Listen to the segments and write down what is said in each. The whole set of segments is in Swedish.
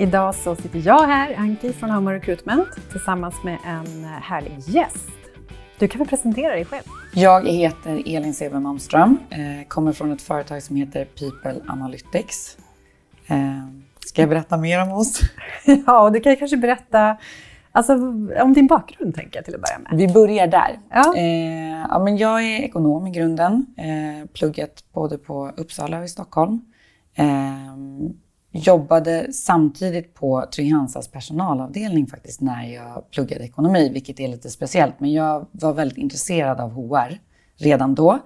Idag så sitter jag här, Anki från Homo Recruitment, tillsammans med en härlig gäst. Du kan väl presentera dig själv? Jag heter Elin Seber Malmström, eh, kommer från ett företag som heter People Analytics. Eh, ska jag berätta mer om oss? ja, du kan kanske berätta alltså, om din bakgrund, tänker jag till att börja med. Vi börjar där. Ja. Eh, ja, men jag är ekonom i grunden, eh, pluggat både på Uppsala och i Stockholm. Eh, jobbade samtidigt på Trygg-Hansas personalavdelning faktiskt när jag pluggade ekonomi, vilket är lite speciellt. Men jag var väldigt intresserad av HR redan då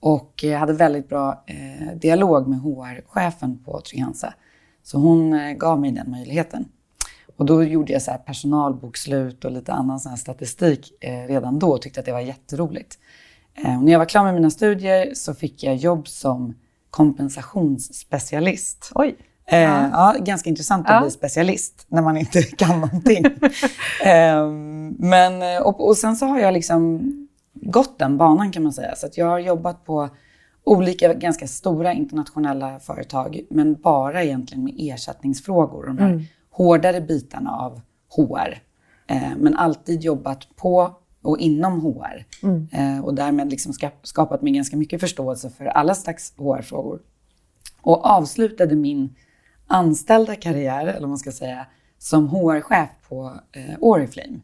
och eh, hade väldigt bra eh, dialog med HR-chefen på Trygg-Hansa. Så hon eh, gav mig den möjligheten. Och då gjorde jag så här personalbokslut och lite annan sån statistik eh, redan då och tyckte att det var jätteroligt. Eh, när jag var klar med mina studier så fick jag jobb som kompensationsspecialist. Oj! Eh, ja. ja. ganska intressant att ja. bli specialist när man inte kan någonting. eh, men, och, och, sen så har jag liksom gått den banan kan man säga. Så att jag har jobbat på olika ganska stora internationella företag, men bara egentligen med ersättningsfrågor. De här mm. hårdare bitarna av HR. Eh, men alltid jobbat på och inom HR. Mm. Eh, och därmed liksom skapat mig ganska mycket förståelse för alla slags HR-frågor. Och avslutade min anställda karriär, eller vad man ska säga, som HR-chef på eh, Oriflame.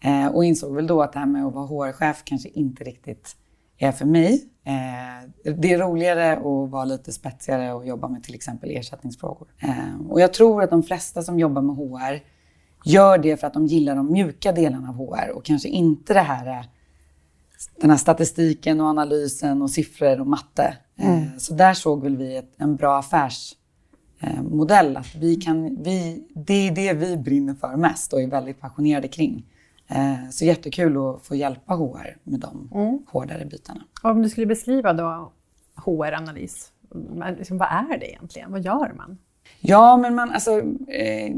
Eh, och insåg väl då att det här med att vara HR-chef kanske inte riktigt är för mig. Eh, det är roligare att vara lite spetsigare och jobba med till exempel ersättningsfrågor. Eh, och jag tror att de flesta som jobbar med HR gör det för att de gillar de mjuka delarna av HR och kanske inte det här eh, den här statistiken och analysen och siffror och matte. Eh, mm. Så där såg väl vi ett, en bra affärs modell. Att vi kan, vi, det är det vi brinner för mest och är väldigt passionerade kring. Eh, så jättekul att få hjälpa HR med de mm. hårdare bitarna. Om du skulle beskriva då HR-analys, liksom, vad är det egentligen? Vad gör man? Ja, men man, alltså, eh,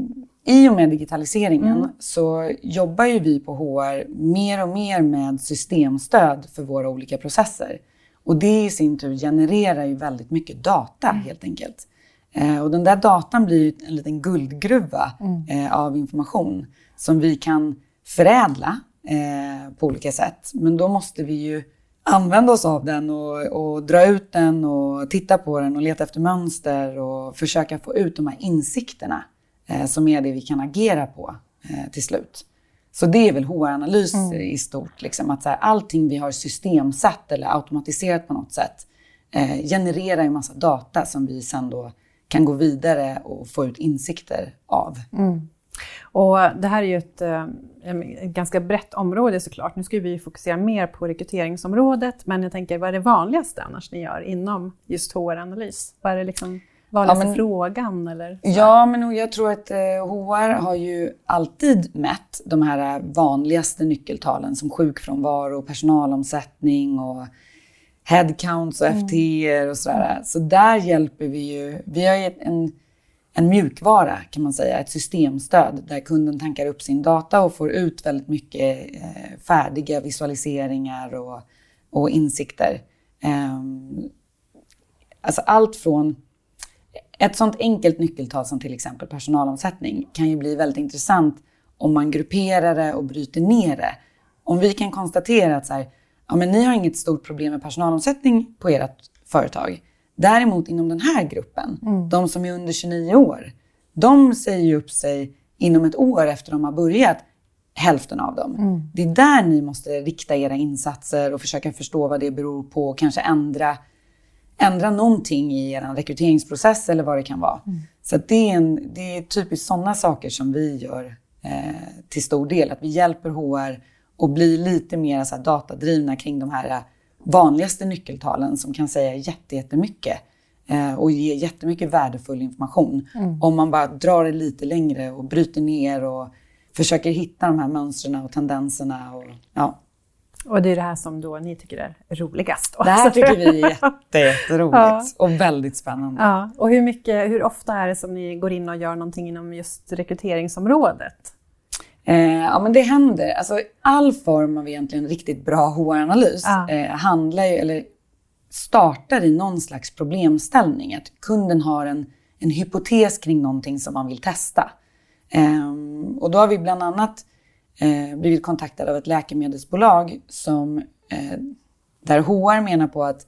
i och med digitaliseringen mm. så jobbar ju vi på HR mer och mer med systemstöd för våra olika processer. Och det i sin tur genererar ju väldigt mycket data mm. helt enkelt. Eh, och den där datan blir en liten guldgruva mm. eh, av information som vi kan förädla eh, på olika sätt. Men då måste vi ju använda oss av den och, och, dra ut den och titta på den och leta efter mönster och försöka få ut de här insikterna eh, som är det vi kan agera på eh, till slut. Så det är väl HR-analys mm. i stort. Liksom, att så här, allting vi har systemsatt eller automatiserat på något sätt eh, genererar en massa data som vi sen då kan gå vidare och få ut insikter av. Mm. Och det här är ju ett, eh, ett, ganska brett område såklart. Nu ska vi fokusera mer på rekryteringsområdet, men jag tänker, vad är det vanligaste annars ni gör inom just HR-analys? Vad är det liksom vanligaste ja, men, frågan? Eller ja, men jag tror att HR eh, har ju alltid mätt de här vanligaste nyckeltalen som sjukfrånvaro, personalomsättning och headcounts och mm. FTE och sådär. Så där hjälper vi ju. Vi har ju en, en mjukvara kan man säga, ett systemstöd där kunden tankar upp sin data och får ut väldigt mycket eh, färdiga visualiseringar och, och insikter. Um, alltså allt från ett sånt enkelt nyckeltal som till exempel personalomsättning kan ju bli väldigt intressant om man grupperar det och bryter ner det. Om vi kan konstatera att så här, ja, men ni har inget stort problem med personalomsättning på ert företag. Däremot inom den här gruppen, mm. de som är under 29 år, de säger ju upp sig inom ett år efter de har börjat, hälften av dem. Mm. Det är där ni måste rikta era insatser och försöka förstå vad det beror på och kanske ändra, ändra någonting i er rekryteringsprocess eller vad det kan vara. Mm. Så det, är en, det är typiskt sådana saker som vi gör eh, till stor del. Att vi hjälper HR och bli lite mer så datadrivna kring de här vanligaste nyckeltalen som kan säga jättemycket eh, och ge jättemycket värdefull information. Mm. Om man bara drar det lite längre och bryter ner och försöker hitta de här mönstren och tendenserna. Och, ja. Och det är det här som då ni tycker är roligast? Då. Det här tycker vi är jätte, jätteroligt ja. och väldigt spännande. Ja. Och hur, mycket, hur ofta är det som ni går in och gör någonting inom just rekryteringsområdet? Eh, ja, men det händer. Alltså, all form av egentligen riktigt bra HR-analys ja. eh, handlar ju, eller startar i någon slags problemställning. Att kunden har en, en hypotes kring någonting som man vill testa. Eh, och då har vi bland annat eh, blivit kontaktade av ett läkemedelsbolag som, eh, där HR menar på att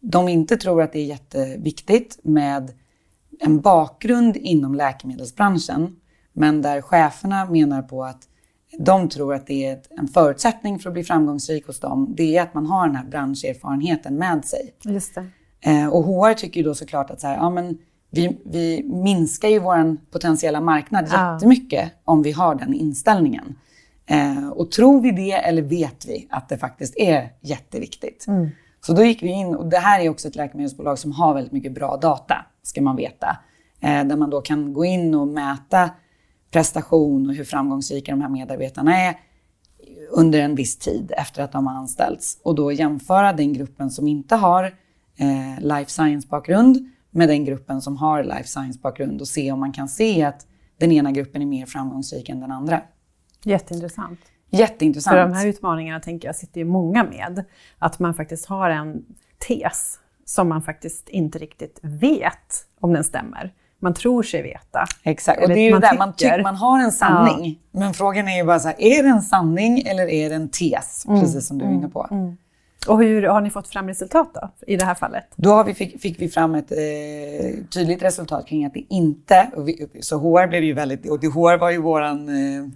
de inte tror att det är jätteviktigt med en bakgrund inom läkemedelsbranschen men där cheferna menar på att de tror att det är en förutsättning för att bli framgångsrik hos dem. Det är att man har den här branscherfarenheten med sig. Just det. Eh, och HR tycker ju då såklart att så här, ja, men vi, vi minskar ju vår potentiella marknad ja. jättemycket om vi har den inställningen. Eh, och tror vi det eller vet vi att det faktiskt är jätteviktigt? Mm. Så då gick vi in, och det här är också ett läkemedelsbolag som har väldigt mycket bra data, ska man veta. Eh, där man då kan gå in och mäta prestation och hur framgångsrika de här medarbetarna är under en viss tid efter att de har anställts. Och då jämföra den gruppen som inte har eh, life science-bakgrund med den gruppen som har life science-bakgrund och se om man kan se att den ena gruppen är mer framgångsrik än den andra. Jätteintressant. Jätteintressant. För de här utmaningarna tänker jag sitter ju många med. Att man faktiskt har en tes som man faktiskt inte riktigt vet om den stämmer man tror sig veta. Exakt, och det är ju man där man tycker man har en sanning. Ja. Men frågan är ju bara så här, är det en sanning eller är det en tes? Mm. Precis som du är inne på. Mm. mm. Och hur har ni fått fram resultat då, i det här fallet? Då har vi fick, fick vi fram ett eh, tydligt resultat kring att det inte, vi, så HR blev ju väldigt, och HR var ju våran eh,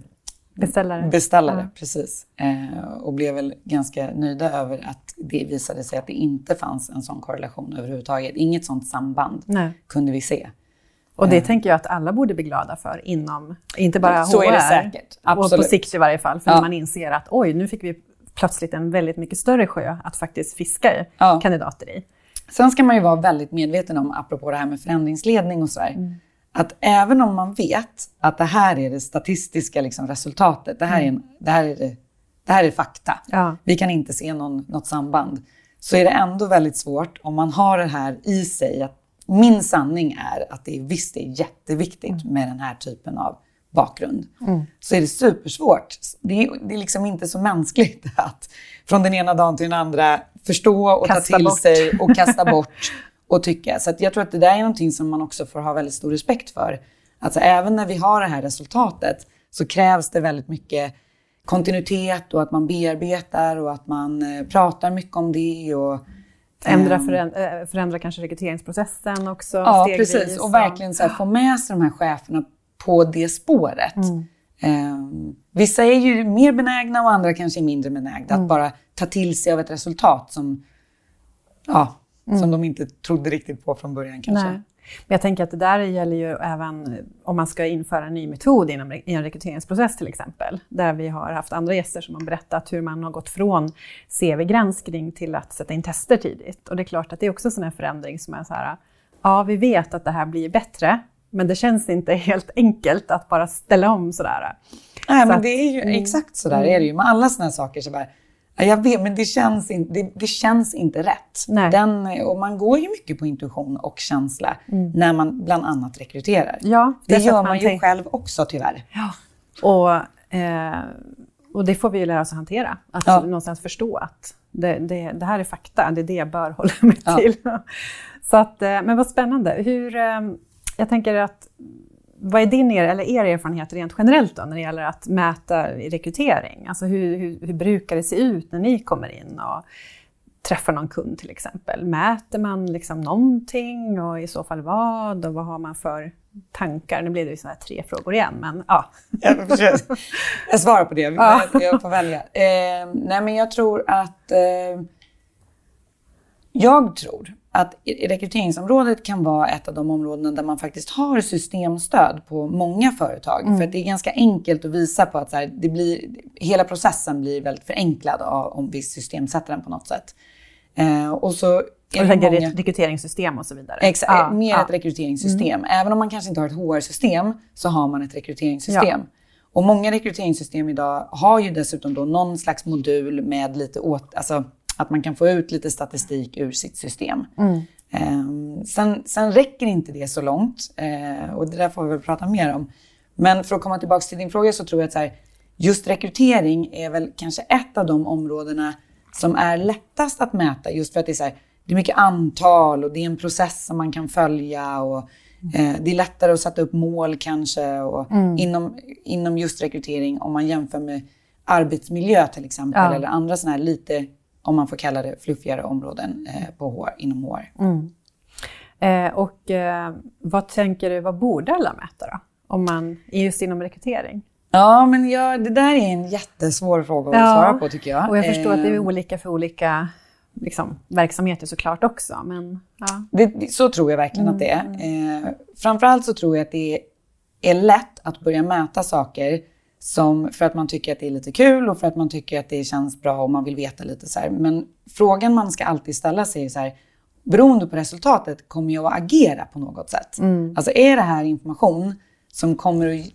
beställare, beställare ja. precis. Eh, och blev väl ganska nöjda över att det visade sig att det inte fanns en sån korrelation överhuvudtaget. Inget sånt samband Nej. kunde vi se. Och det tänker jag att alla borde bli glada för inom, inte bara Så HR, är det säkert. Absolut. och på sikt i varje fall, för ja. när man inser att oj, nu fick vi plötsligt en väldigt mycket större sjö att faktiskt fiska ja. kandidater i. Sen ska man ju vara väldigt medveten om, apropå det här med förändringsledning och sådär, mm. att även om man vet att det här är det statistiska liksom, resultatet, det här, är, en, det, här är det, det här är fakta, ja. vi kan inte se någon, något samband, så är det ändå väldigt svårt om man har det här i sig, att min sanning är att det är, visst det är jätteviktigt mm. med den här typen av bakgrund. Mm. Så är det supersvårt. Det är, det är liksom inte så mänskligt att från den ena dagen till den andra förstå och kasta ta till bort. sig och kasta bort och tycka. Så jag tror att det där är någonting som man också får ha väldigt stor respekt för. Alltså även när vi har det här resultatet så krävs det väldigt mycket kontinuitet och att man bearbetar och att man eh, pratar mycket om det. Och, Ändra, ehm. förändra, eh, förändra kanske rekryteringsprocessen också Ja, stegvis. precis. Och verkligen så här, få med sig de här cheferna på det spåret. Mm. Um, vissa är ju mer benägna och andra kanske är mindre benägna mm. att bara ta till sig av ett resultat som, ja, mm. som de inte trodde riktigt på från början kanske. Nej. Men jag tänker att det där gäller ju även om man ska införa en ny metod inom, i en rekryteringsprocess till exempel. Där vi har haft andra gäster som har berättat hur man har gått från CV-granskning till att sätta in tester tidigt. Och det är klart att det är också en förändring som är så här, ja vi vet att det här blir bättre, men det känns inte helt enkelt att bara ställa om sådär. Nej, så men det är ju mm. exakt sådär mm. är det ju med alla sådana saker. Så bara, jag vet, men det känns, in, det, det känns inte rätt. Den, och man går ju mycket på intuition och känsla mm. när man bland annat rekryterar. Ja, det, det gör man, man ju själv också tyvärr. Ja. Och, eh, och det får vi ju lära oss att hantera. Att ja. någonstans förstå att det, det, det, här är fakta, det är det jag bör hålla mig ja. till. Så att, eh, men vad spännande. Hur, eh, jag tänker att vad är din er, eller er erfarenhet rent generellt då, när det gäller att mäta rekrytering? Alltså hur, hur, hur, brukar det se ut när ni kommer in och träffar någon kund till exempel? Mäter man liksom någonting och i så fall vad? Och vad har man för tankar? Nu blir det ju sådana här tre frågor igen, men ja. Jag, jag svarar på det, ja. jag får välja. Eh, nej men jag tror att eh, jag tror att rekryteringsområdet kan vara ett av de områdena där man faktiskt har systemstöd på många företag. Mm. För det är ganska enkelt att visa på att så här, det blir, hela processen blir väldigt förenklad av, om vi systemsätter den på något sätt. Eh, och så och lägger många... ett rekryteringssystem och så vidare. Exakt, ah, mer ah. ett rekryteringssystem. Mm. Även om man kanske inte har ett HR-system så har man ett rekryteringssystem. Ja. Och många rekryteringssystem idag har ju dessutom då någon slags modul med lite åt, alltså att man kan få ut lite statistik ur sitt system. Mm. Eh, sen, sen räcker inte det så långt eh, och det där får vi väl prata mer om. Men för att komma tillbaka till din fråga så tror jag att här, just rekrytering är väl kanske ett av de områdena som är lättast att mäta just för att det är så här, det är mycket antal och det är en process som man kan följa och eh, det är lättare att sätta upp mål kanske och mm. inom, inom just rekrytering om man jämför med arbetsmiljö till exempel ja. eller andra sådana här lite, om man får kalla det fluffigare områden eh, på HR, inom HR. Mm. Eh, och eh, vad tänker du, vad borde alla mäta då? Om man, just inom rekrytering? Ja, men ja, det där är en jättesvår fråga att ja, svara på tycker jag. Och jag förstår att det är eh, olika för olika liksom, verksamheter såklart också. Men, ja. det, så tror jag verkligen mm. att det är. Mm. Eh, framförallt så tror jag att det är lätt att börja mäta saker som för att man tycker att det är lite kul och för att man tycker att det känns bra och man vill veta lite så här. Men frågan man ska alltid ställa sig är så här, beroende på resultatet, kommer jag att agera på något sätt? Mm. Alltså är det här information som kommer att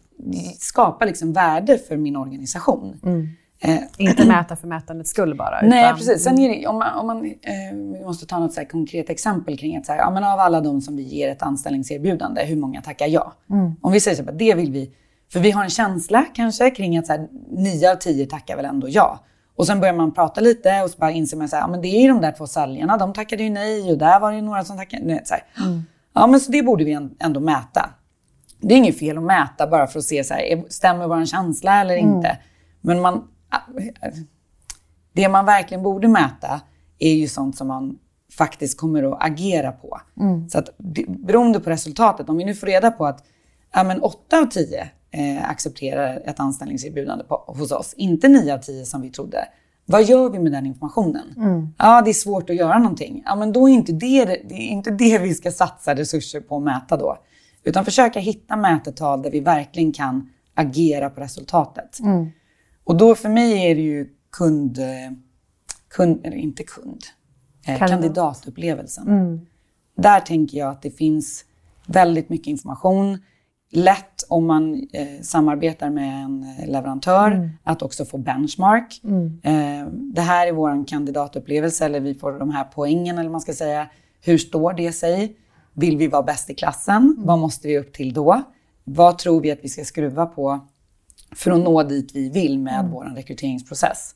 skapa liksom värde för min organisation? Mm. Eh, inte mäta för mätandets skull bara. Nej, utan, precis. Sen är det, om man, om man eh, måste ta något så konkret exempel kring att så här, ja, men av alla de som vi ger ett anställningserbjudande, hur många tackar ja? Mm. Om vi säger så här, det vill vi, för vi har en känsla kanske kring att så här, nio av tio tackar väl ändå ja. Och sen börjar man prata lite och så bara inser man att ja, det är ju de där två säljarna, de tackade ju nej och där var det några som tackade nej. Så mm. Ja, men så det borde vi ändå mäta. Det är inget fel att mäta bara för att se så här, stämmer vår känsla eller mm. inte. Men man det man verkligen borde mäta är ju sånt som man faktiskt kommer att agera på. Mm. Så att beroende på resultatet, om vi nu får reda på att ja, men 8 av 10 eh, accepterar ett anställningserbjudande på, hos oss, inte 9 av 10 som vi trodde. Vad gör vi med den informationen? Mm. Ja, det är svårt att göra någonting. Ja, men då är inte det, det är inte det vi ska satsa resurser på att mäta då. Utan försöka hitta mätetal där vi verkligen kan agera på resultatet. Mm. Och då för mig är det ju kund, kund eller inte kund, eh, kandidatupplevelsen. Mm. Där tänker jag att det finns väldigt mycket information. Lätt om man eh, samarbetar med en eh, leverantör mm. att också få benchmark. Mm. Eh, det här är vår kandidatupplevelse, eller vi får de här poängen, eller man ska säga. Hur står det sig? Vill vi vara bäst i klassen? Mm. Vad måste vi upp till då? Vad tror vi att vi ska skruva på för att nå dit vi vill med mm. vår rekryteringsprocess.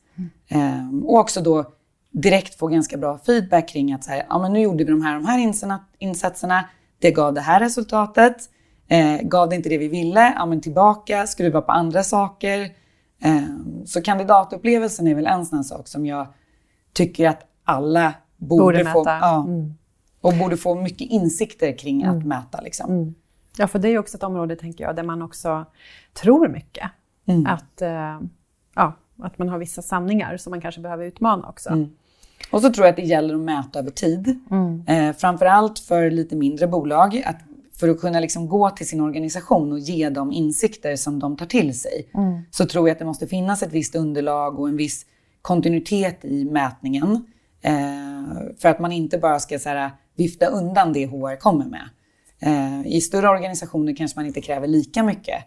Um, och också då direkt få ganska bra feedback kring att så här, ja, men nu gjorde vi de här, de här insatserna, det gav det här resultatet. Eh, gav det inte det vi ville, ja men tillbaka, skruva på andra saker. Eh, så kandidatupplevelsen är väl en sån sak som jag tycker att alla borde, borde få. Ja, mm. Och borde få mycket insikter kring mm. att mäta. Liksom. Mm. Ja, för det är också ett område, tänker jag, där man också tror mycket. Mm. Att, eh, ja, att man har vissa sanningar som man kanske behöver utmana också. Mm. Och så tror jag att det gäller att mäta över tid. Mm. Eh, framförallt för lite mindre bolag. Att för att kunna liksom gå till sin organisation och ge dem insikter som de tar till sig. Mm. Så tror jag att det måste finnas ett visst underlag och en viss kontinuitet i mätningen. Eh, för att man inte bara ska så här, vifta undan det HR kommer med. Eh, I större organisationer kanske man inte kräver lika mycket.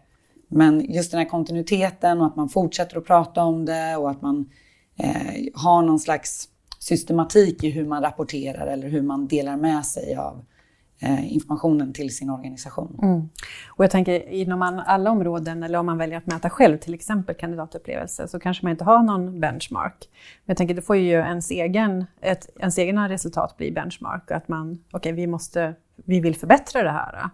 Men just den här kontinuiteten och att man fortsätter att prata om det och att man eh, har någon slags systematik i hur man rapporterar eller hur man delar med sig av informationen till sin organisation. Mm. Och jag tänker inom alla områden, eller om man väljer att mäta själv, till exempel kandidatupplevelse, så kanske man inte har någon benchmark. Men jag tänker, då får ju ens, egen, ett, ens egna resultat bli benchmark. Att man, okej, okay, vi, måste, vi vill förbättra det här.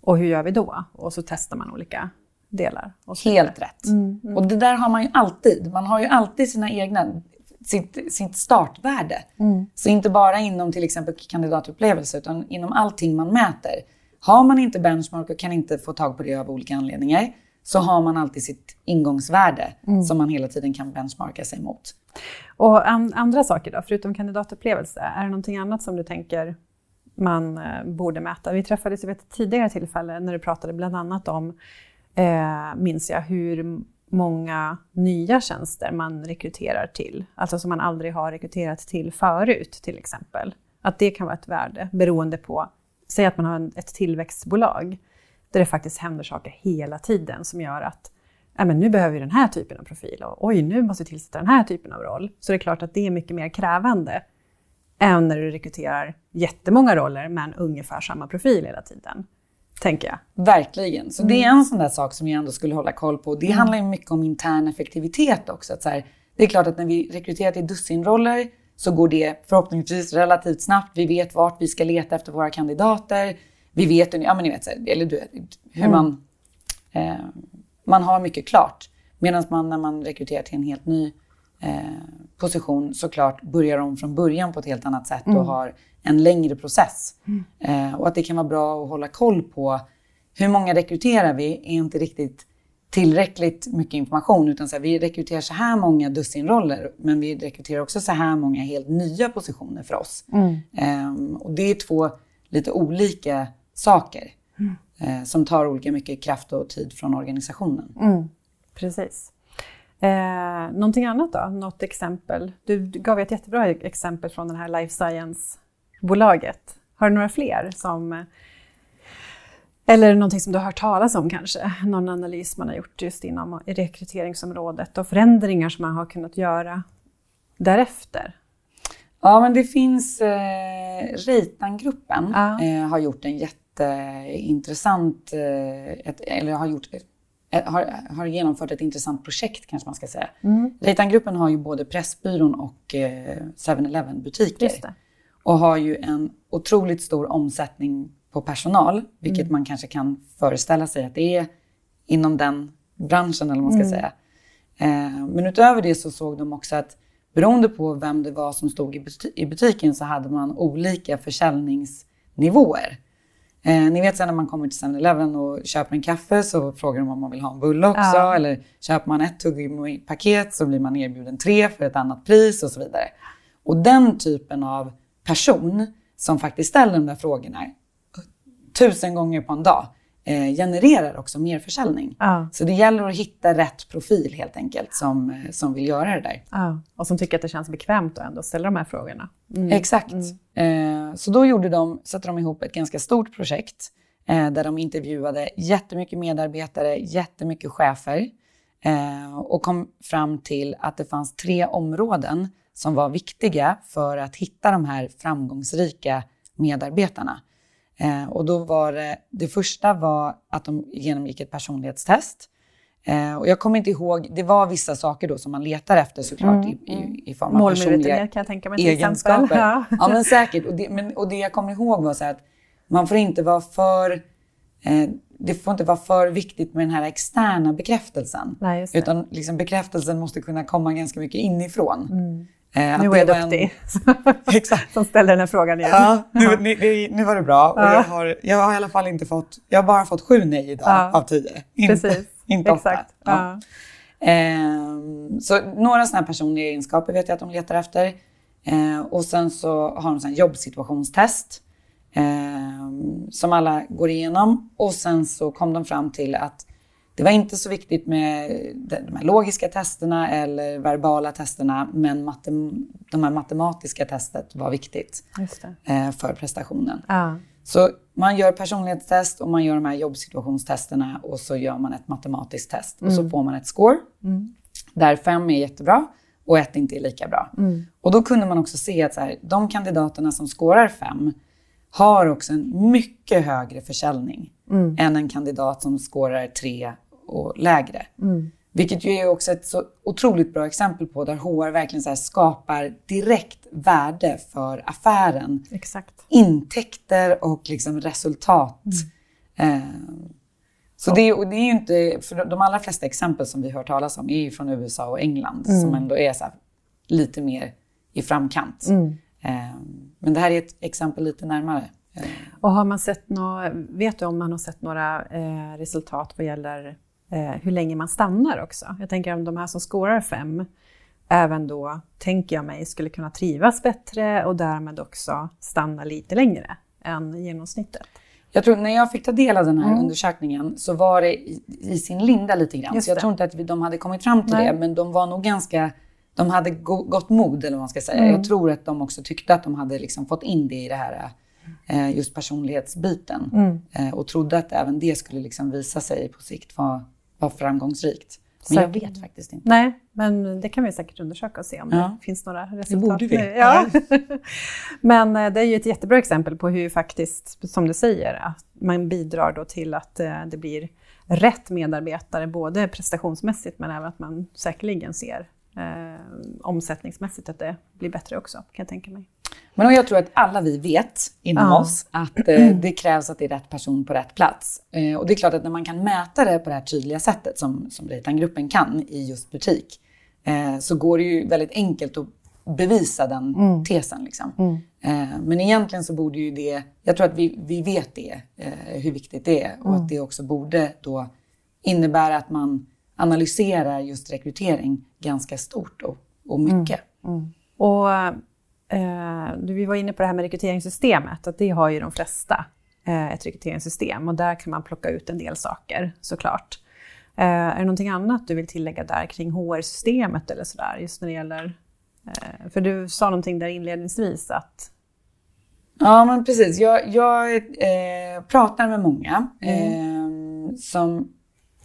Och hur gör vi då? Och så testar man olika delar. Helt rätt. Mm, mm. Och det där har man ju alltid. Man har ju alltid sina egna, sitt, sitt startvärde. Mm. Så inte bara inom till exempel kandidatupplevelse utan inom allting man mäter. Har man inte benchmark och kan inte få tag på det av olika anledningar så har man alltid sitt ingångsvärde mm. som man hela tiden kan benchmarka sig mot. Och an andra saker då, förutom kandidatupplevelse, är det någonting annat som du tänker man eh, borde mäta? Vi träffades vid ett tidigare tillfälle när du pratade bland annat om eh, minns jag, hur många nya tjänster man rekryterar till. Alltså som man aldrig har rekryterat till förut till exempel. Att det kan vara ett värde beroende på, säg att man har ett tillväxtbolag där det faktiskt händer saker hela tiden som gör att ja, men nu behöver vi den här typen av profil och oj, nu måste vi tillsätta den här typen av roll. Så det är klart att det är mycket mer krävande än när du rekryterar jättemånga roller men ungefär samma profil hela tiden. Tänker jag. Verkligen. Så det är en sån där sak som jag ändå skulle hålla koll på. Det Mm. handlar ju mycket om intern effektivitet också. Att så här, det är klart att när vi rekryterar till dussinroller så går det förhoppningsvis relativt snabbt. Vi vet vart vi ska leta efter våra kandidater. Vi vet, ja men ni vet, så här, eller du hur man... Eh, man har mycket klart. Medan man när man rekryterar till en helt ny position såklart börjar om från början på ett helt annat sätt och har en längre process. Eh, och att det kan vara bra att hålla koll på hur många rekryterar vi är inte riktigt tillräckligt mycket information utan så här, vi rekryterar så här många dussinroller men vi rekryterar också så här många helt nya positioner för oss. Ehm, och det är två lite olika saker eh, som tar olika mycket kraft och tid från organisationen. Precis. Eh, någonting annat då? Något exempel? Du, du gav ett jättebra exempel från det här life science-bolaget. Har du några fler som... Eller någonting som du har hört talas om kanske? Någon analys man har gjort just inom rekryteringsområdet och förändringar som man har kunnat göra därefter? Ja, men det finns eh, Reitangruppen Ja. eh, har gjort en jätteintressant, eh, ett, eller har, gjort, eh, har, har genomfört ett intressant projekt kanske man ska säga. Mm. Reitangruppen har ju både Pressbyrån och eh, 7-Eleven butiker. Och har ju en otroligt stor omsättning på personal, vilket Mm. man kanske kan föreställa sig att det är inom den branschen eller vad man Mm. ska säga. Eh, men utöver det så såg de också att beroende på vem det var som stod i, buti- i butiken så hade man olika försäljningsnivåer. Eh, ni vet sen när man kommer till 7-Eleven och köper en kaffe så frågar de om man vill ha en bulle också. Ja. Eller köper man ett tuggummi-paket så blir man erbjuden tre för ett annat pris och så vidare. Och den typen av person som faktiskt ställer de där frågorna tusen gånger på en dag eh, genererar också mer försäljning. Ja. Så det gäller att hitta rätt profil helt enkelt som, eh, som vill göra det där. Ja. Och som tycker att det känns bekvämt att ändå ställa de här frågorna. Mm. Exakt. Eh, så då gjorde de, satte de ihop ett ganska stort projekt eh, där de intervjuade jättemycket medarbetare, jättemycket chefer eh, och kom fram till att det fanns tre områden som var viktiga för att hitta de här framgångsrika medarbetarna. Eh, och då var det, det första var att de genomgick ett personlighetstest. Eh, och jag kommer inte ihåg, det var vissa saker då som man letar efter såklart i, i, i form av personliga kan jag tänka mig egenskaper. Ja. Ja, men säkert. Och det, men, och det jag kommer ihåg var så här att man får inte vara för... Eh, det får inte vara för viktigt med den här externa bekräftelsen. Nej. Utan liksom bekräftelsen måste kunna komma ganska mycket inifrån. Eh, Nu är jag en- duktig. Exakt. Som ställer den här frågan igen. Ja, nu, nu, nu, var det bra. Och jag, har, jag har i alla fall inte fått... Jag har bara fått sju nej idag Ja. av tio. Inte, Precis. inte åtta. Exakt. Ja. Ja. Ehm, så några sådana här personliga egenskaper vet jag att de letar efter. Ehm, och sen så har de sån jobbsituationstest ehm, som alla går igenom. Och sen så kom de fram till att det var inte så viktigt med de här logiska testerna eller verbala testerna, men matem- de här matematiska testet var viktigt eh, för prestationen. Ja. Så man gör personlighetstest och man gör de här jobbsituationstesterna och så gör man ett matematiskt test och så får man ett score. Där fem är jättebra och ett inte är lika bra. Och då kunde man också se att så här, de kandidaterna som scorar fem har också en mycket högre försäljning än en kandidat som scorar tre och lägre. Vilket ju är också ett så otroligt bra exempel på där HR verkligen så skapar direkt värde för affären Exakt. intäkter och liksom resultat. Eh, så det, och det är ju inte, för de allra flesta exempel som vi hör talas om är ju från USA och England som ändå är så lite mer i framkant. Eh, men det här är ett exempel lite närmare. Eh, Och har man sett nå, vet du om man har sett några eh, resultat vad gäller hur länge man stannar också? Jag tänker om de här som skårar fem även då, tänker jag mig, skulle kunna trivas bättre och därmed också stanna lite längre än genomsnittet. Jag tror när jag fick ta del av den här undersökningen så var det i, i sin linda lite grann. Just så jag det. tror inte att vi, de hade kommit fram till Nej. det, men de var nog ganska de hade go, gott mod, eller vad man ska säga. Jag tror att de också tyckte att de hade liksom fått in det i det här eh, just personlighetsbiten. Eh, och trodde att även det skulle liksom visa sig på sikt vara, vara framgångsrikt. Men jag vet faktiskt inte. Nej, men det kan vi säkert undersöka och se om Ja. det finns några resultat. Det borde vi. Ja. men eh, det är ju ett jättebra exempel på hur faktiskt, som du säger, att man bidrar då till att eh, det blir rätt medarbetare, både prestationsmässigt men även att man säkerligen ser eh, omsättningsmässigt att det blir bättre också, kan jag tänka mig. Men jag tror att alla vi vet inom Ja. oss att eh, det krävs att det är rätt person på rätt plats. Eh, och det är klart att när man kan mäta det på det här tydliga sättet som, som Reitangruppen kan i just butik eh, så går det ju väldigt enkelt att bevisa den tesen. Liksom. Eh, men egentligen så borde ju det, jag tror att vi, vi vet det, eh, hur viktigt det är och att det också borde då innebära att man analyserar just rekrytering ganska stort och, och mycket. Och eh, vi var inne på det här med rekryteringssystemet, att det har ju de flesta eh, ett rekryteringssystem och där kan man plocka ut en del saker såklart. Eh, är det någonting annat du vill tillägga där kring HR-systemet eller sådär, just när det gäller eh, för du sa någonting där inledningsvis att Ja, men precis. Jag, jag eh, pratar med många eh, som,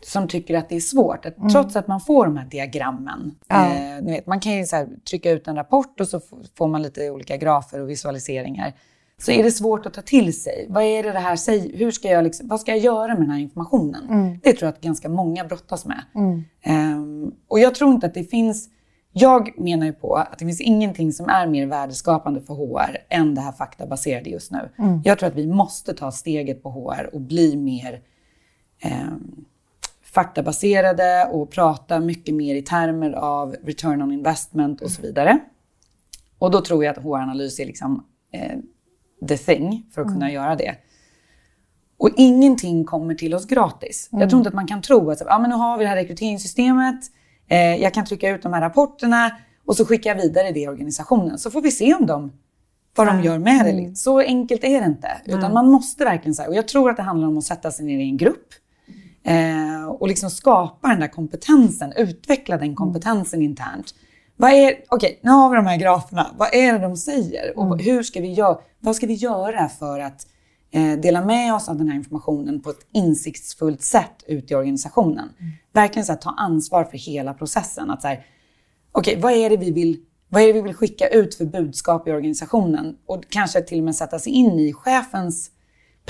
som tycker att det är svårt. Att, Trots att man får de här diagrammen. Ja. Eh, ni vet, man kan ju så här, trycka ut en rapport och så får man lite olika grafer och visualiseringar. Så är det svårt att ta till sig. Vad är det det här säger? Hur ska jag liksom, vad ska jag göra med den här informationen? Det tror jag att ganska många brottas med. Ehm, och jag tror inte att det finns... Jag menar ju på att det finns ingenting som är mer värdeskapande för HR än det här faktabaserade just nu. Jag tror att vi måste ta steget på HR och bli mer ehm, faktabaserade och prata mycket mer i termer av return on investment och så vidare. Och då tror jag att HR-analys är liksom eh, the thing för att kunna göra det. Och ingenting kommer till oss gratis. Jag tror inte att man kan tro att så, ah, men nu har vi det här rekryteringssystemet, eh, jag kan trycka ut de här rapporterna och så skickar jag vidare det i organisationen. Så får vi se om de, vad de gör med det. Så enkelt är det inte. Utan man måste verkligen säga, och jag tror att det handlar om att sätta sig ner i en grupp eh, och liksom skapa den där kompetensen, utveckla den kompetensen internt. Vad är, okej, nu har vi de här graferna. Vad är det de säger? Och hur ska vi göra, vad ska vi göra för att eh, dela med oss av den här informationen på ett insiktsfullt sätt ut i organisationen? Verkligen så här, ta ansvar för hela processen. Att så här, okej, vad är det vi vill vad är det vi vill skicka ut för budskap i organisationen? Och kanske till och med sätta sig in i chefens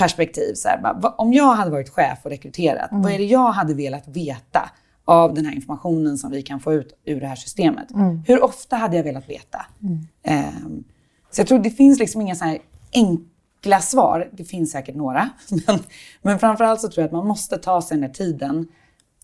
perspektiv. Så här, bara, om jag hade varit chef och rekryterat, vad är det jag hade velat veta av den här informationen som vi kan få ut ur det här systemet? Hur ofta hade jag velat veta? Ehm, så jag tror det finns liksom inga så här enkla svar. Det finns säkert några. Men, men framförallt så tror jag att man måste ta sig den här tiden.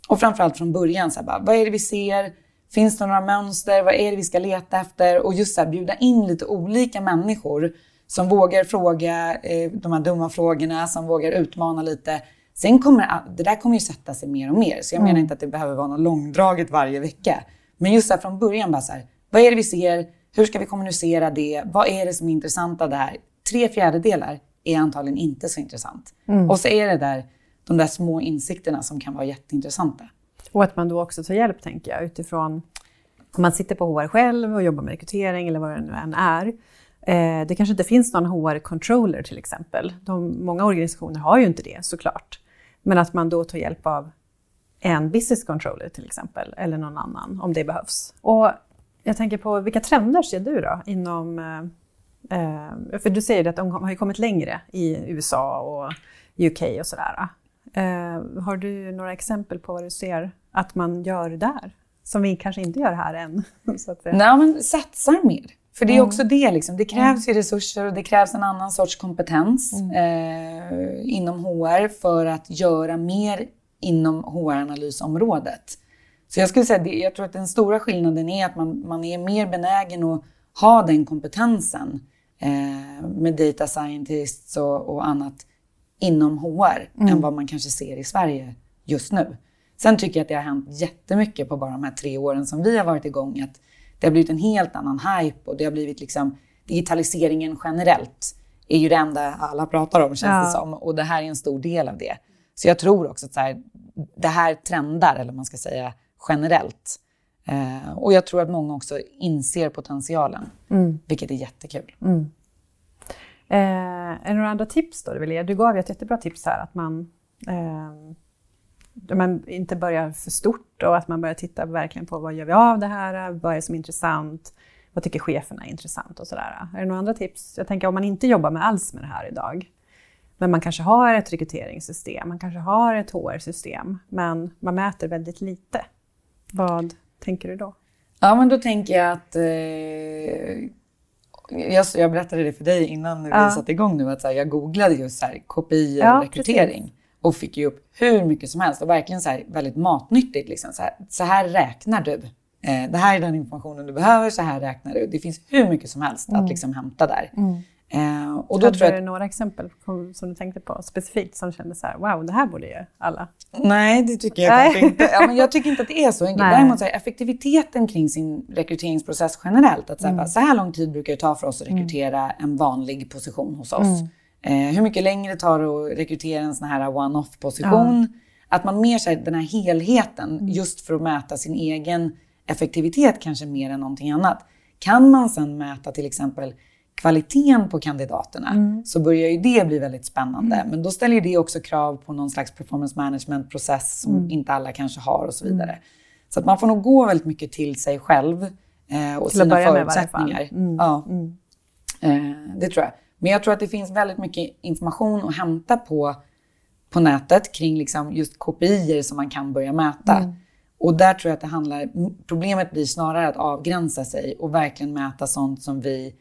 Och framförallt från början, så här, bara, vad är det vi ser? Finns det några mönster? Vad är det vi ska leta efter? Och just så här, bjuda in lite olika människor som vågar fråga eh, de här dumma frågorna, som vågar utmana lite. Sen kommer det där kommer ju sätta sig mer och mer. Så jag menar inte att det behöver vara något långdraget varje vecka. Men just här, från början bara så här, vad är det vi ser? Hur ska vi kommunicera det? Vad är det som är intressant av det här? Tre fjärdedelar är antagligen inte så intressant. Och så är det där, de där små insikterna som kan vara jätteintressanta. Och att man då också tar hjälp, tänker jag, utifrån om man sitter på HR själv och jobbar med rekrytering eller vad det nu än är. Eh, det kanske inte finns någon HR-controller till exempel. De, många organisationer har ju inte det såklart. Men att man då tar hjälp av en business controller till exempel, eller någon annan om det behövs. Och jag tänker på, vilka trender ser du då inom... Eh, eh för du säger ju att de har ju kommit längre i USA och UK och sådär. Eh, har du några exempel på vad du ser att man gör där? Som vi kanske inte gör här än. Så att, säga. Nej, men satsar mer. För det är också det, liksom. det krävs ju resurser och det krävs en annan sorts kompetens eh, inom HR för att göra mer inom HR-analysområdet. Så jag skulle säga, det, jag tror att den stora skillnaden är att man, man är mer benägen att ha den kompetensen eh, med data scientists och, och annat inom HR än vad man kanske ser i Sverige just nu. Sen tycker jag att det har hänt jättemycket på bara de här tre åren som vi har varit igång. Att det har blivit en helt annan hype och det har blivit liksom digitaliseringen generellt är ju det enda alla pratar om känns Ja. det som. Och det här är en stor del av det. Så jag tror också att så här, det här trendar, eller man ska säga generellt. Eh, och jag tror att många också inser potentialen, vilket är jättekul. Eh, är det några andra tips då du vill ge? Du gav ju ett jättebra tips här att man... Eh, man inte börjar för stort och att man börjar titta verkligen på vad gör vi av det här, vad är det som är intressant, vad tycker cheferna är intressant och sådär. Är det några andra tips? Jag tänker om man inte jobbar med alls med det här idag, men man kanske har ett rekryteringssystem, man kanske har ett HR-system, men man mäter väldigt lite. Vad tänker du då? Ja, men då tänker jag att... Eh, jag, jag berättade det för dig innan vi ja. satte igång nu, att här, jag googlade just så här, KPI ja, rekrytering. Precis. Och fick ju upp hur mycket som helst och verkligen så väldigt matnyttigt. Liksom, så, här, så här räknar du. Eh, det här är den informationen du behöver, så här räknar du. Det finns hur mycket som helst mm. att liksom hämta där. Mm. Eh, och då Hade tror jag att... du några exempel som du tänkte på specifikt som kände så här, wow, det här borde ju alla? Nej, det tycker jag kanske inte. Ja, men jag tycker inte att det är så enkelt. Däremot så här, effektiviteten kring sin rekryteringsprocess generellt. Att så här, mm. så här lång tid brukar det ta för oss att mm. rekrytera mm. en vanlig position hos oss. Eh, hur mycket längre tar det att rekrytera en sån här one-off position? Ja. Att man mer här, den här helheten, mm. just för att mäta sin egen effektivitet kanske mer än någonting annat. Kan man sen mäta till exempel kvaliteten på kandidaterna mm. så börjar ju det bli väldigt spännande. Mm. Men då ställer ju det också krav på någon slags performance management-process som mm. inte alla kanske har och så mm. vidare. Så att man får nog gå väldigt mycket till sig själv eh, och till sina förutsättningar. Mm. Ja, eh, det tror jag. Men jag tror att det finns väldigt mycket information att hämta på, på nätet kring liksom just kopior som man kan börja mäta. Och där tror jag att det handlar, problemet blir snarare att avgränsa sig och verkligen mäta sånt som vi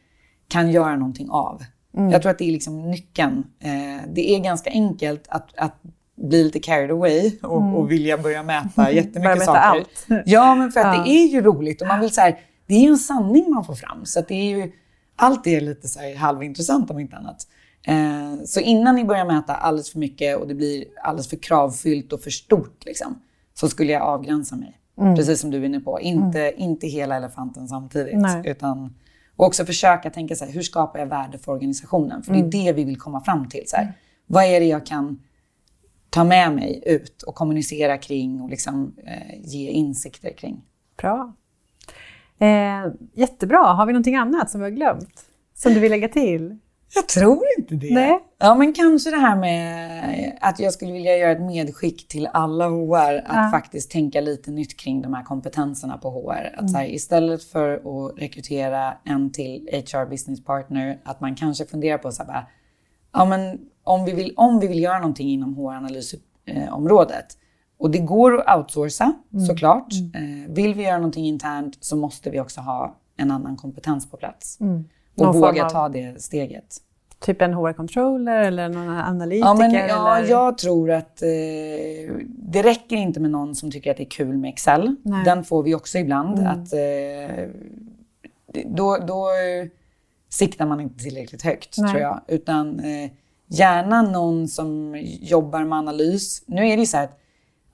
kan göra någonting av. Mm. Jag tror att det är liksom nyckeln. Eh, det är ganska enkelt att, att bli lite carried away och, mm. och vilja börja mäta jättemycket börja mäta saker. Allt. Ja, men för att ja. det är ju roligt och man vill så här, det är ju en sanning man får fram. Så det är ju, allt är lite så här halvintressant om inte annat. Eh, så innan ni börjar mäta alldeles för mycket och det blir alldeles för kravfyllt och för stort, liksom, så skulle jag avgränsa mig. Mm. Precis som du är inne på. Inte, mm. inte hela elefanten samtidigt. Nej. Utan och också försöka tänka så här, hur skapar jag värde för organisationen? För mm. det är det vi vill komma fram till. Så här. Vad är det jag kan ta med mig ut och kommunicera kring och liksom, eh, ge insikter kring? Bra. Eh, jättebra. Har vi någonting annat som vi har glömt? Som du vill lägga till? Jag tror inte det. Nej. Ja, men kanske det här med att jag skulle vilja göra ett medskick till alla HR att ja. faktiskt tänka lite nytt kring de här kompetenserna på HR. Att mm. så här, istället för att rekrytera en till HR business partner, att man kanske funderar på så här, ja, men om vi vill, om vi vill göra någonting inom HR-analysområdet och det går att outsourca mm. såklart. Mm. Eh, vill vi göra någonting internt så måste vi också ha en annan kompetens på plats. Mm. Och våga av... ta det steget. Typ en HR-controller eller någon analytiker? Ja, men, ja eller? jag tror att eh, det räcker inte med någon som tycker att det är kul med Excel. Nej. Den får vi också ibland. Mm. Att, eh, då, då eh, siktar man inte tillräckligt högt, Nej. tror jag. Utan eh, gärna någon som jobbar med analys. Nu är det ju så här att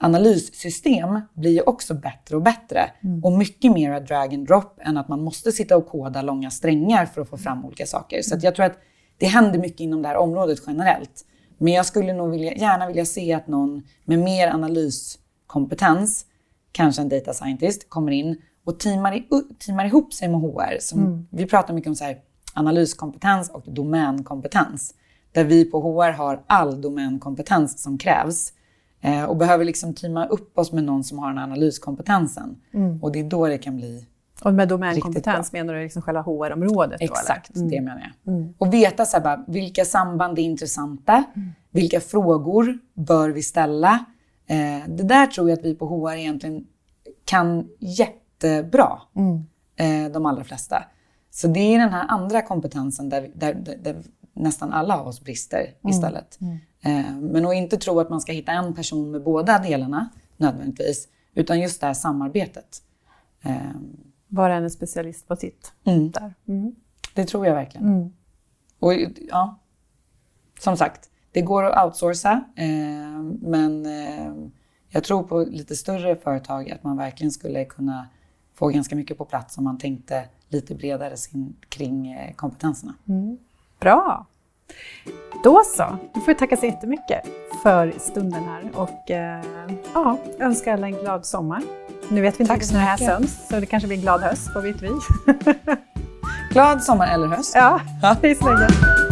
analyssystem blir ju också bättre och bättre. Mm. Och mycket mer drag and drop än att man måste sitta och koda långa strängar för att få fram olika saker. Så jag tror att det händer mycket inom det här området generellt. Men jag skulle nog vilja, gärna vilja se att någon med mer analyskompetens, kanske en data scientist, kommer in och teamar, i, teamar ihop sig med HR. Som, mm. Vi pratar mycket om så här, analyskompetens och domänkompetens. Där vi på HR har all domänkompetens som krävs. Eh, och behöver liksom teama upp oss med någon som har den analyskompetensen. Mm. Och det är då det kan bli och med domänkompetens menar du liksom själva HR-området? Exakt, mm. det menar jag. Mm. Och veta så bara, vilka samband är intressanta? Mm. Vilka frågor bör vi ställa? Eh, det där tror jag att vi på HR egentligen kan jättebra, mm. eh, de allra flesta. Så det är den här andra kompetensen där, där, där, där nästan alla av oss brister mm. istället. Mm. Eh, men att inte tro att man ska hitta en person med båda delarna nödvändigtvis, utan just det här samarbetet. Eh, var en specialist på sitt. Mm. Där. Mm. Det tror jag verkligen. Mm. Och ja, som sagt, det går att outsourca, eh, men eh, jag tror på lite större företag att man verkligen skulle kunna få ganska mycket på plats om man tänkte lite bredare sin, kring eh, kompetenserna. Mm. Bra! Då så, då får vi tacka så jättemycket för stunden här och eh, ja, önska alla en glad sommar. Nu vet vi inte när det här sänds, så det kanske blir en glad höst, vad vet vi? glad sommar eller höst. Ja, hej så länge.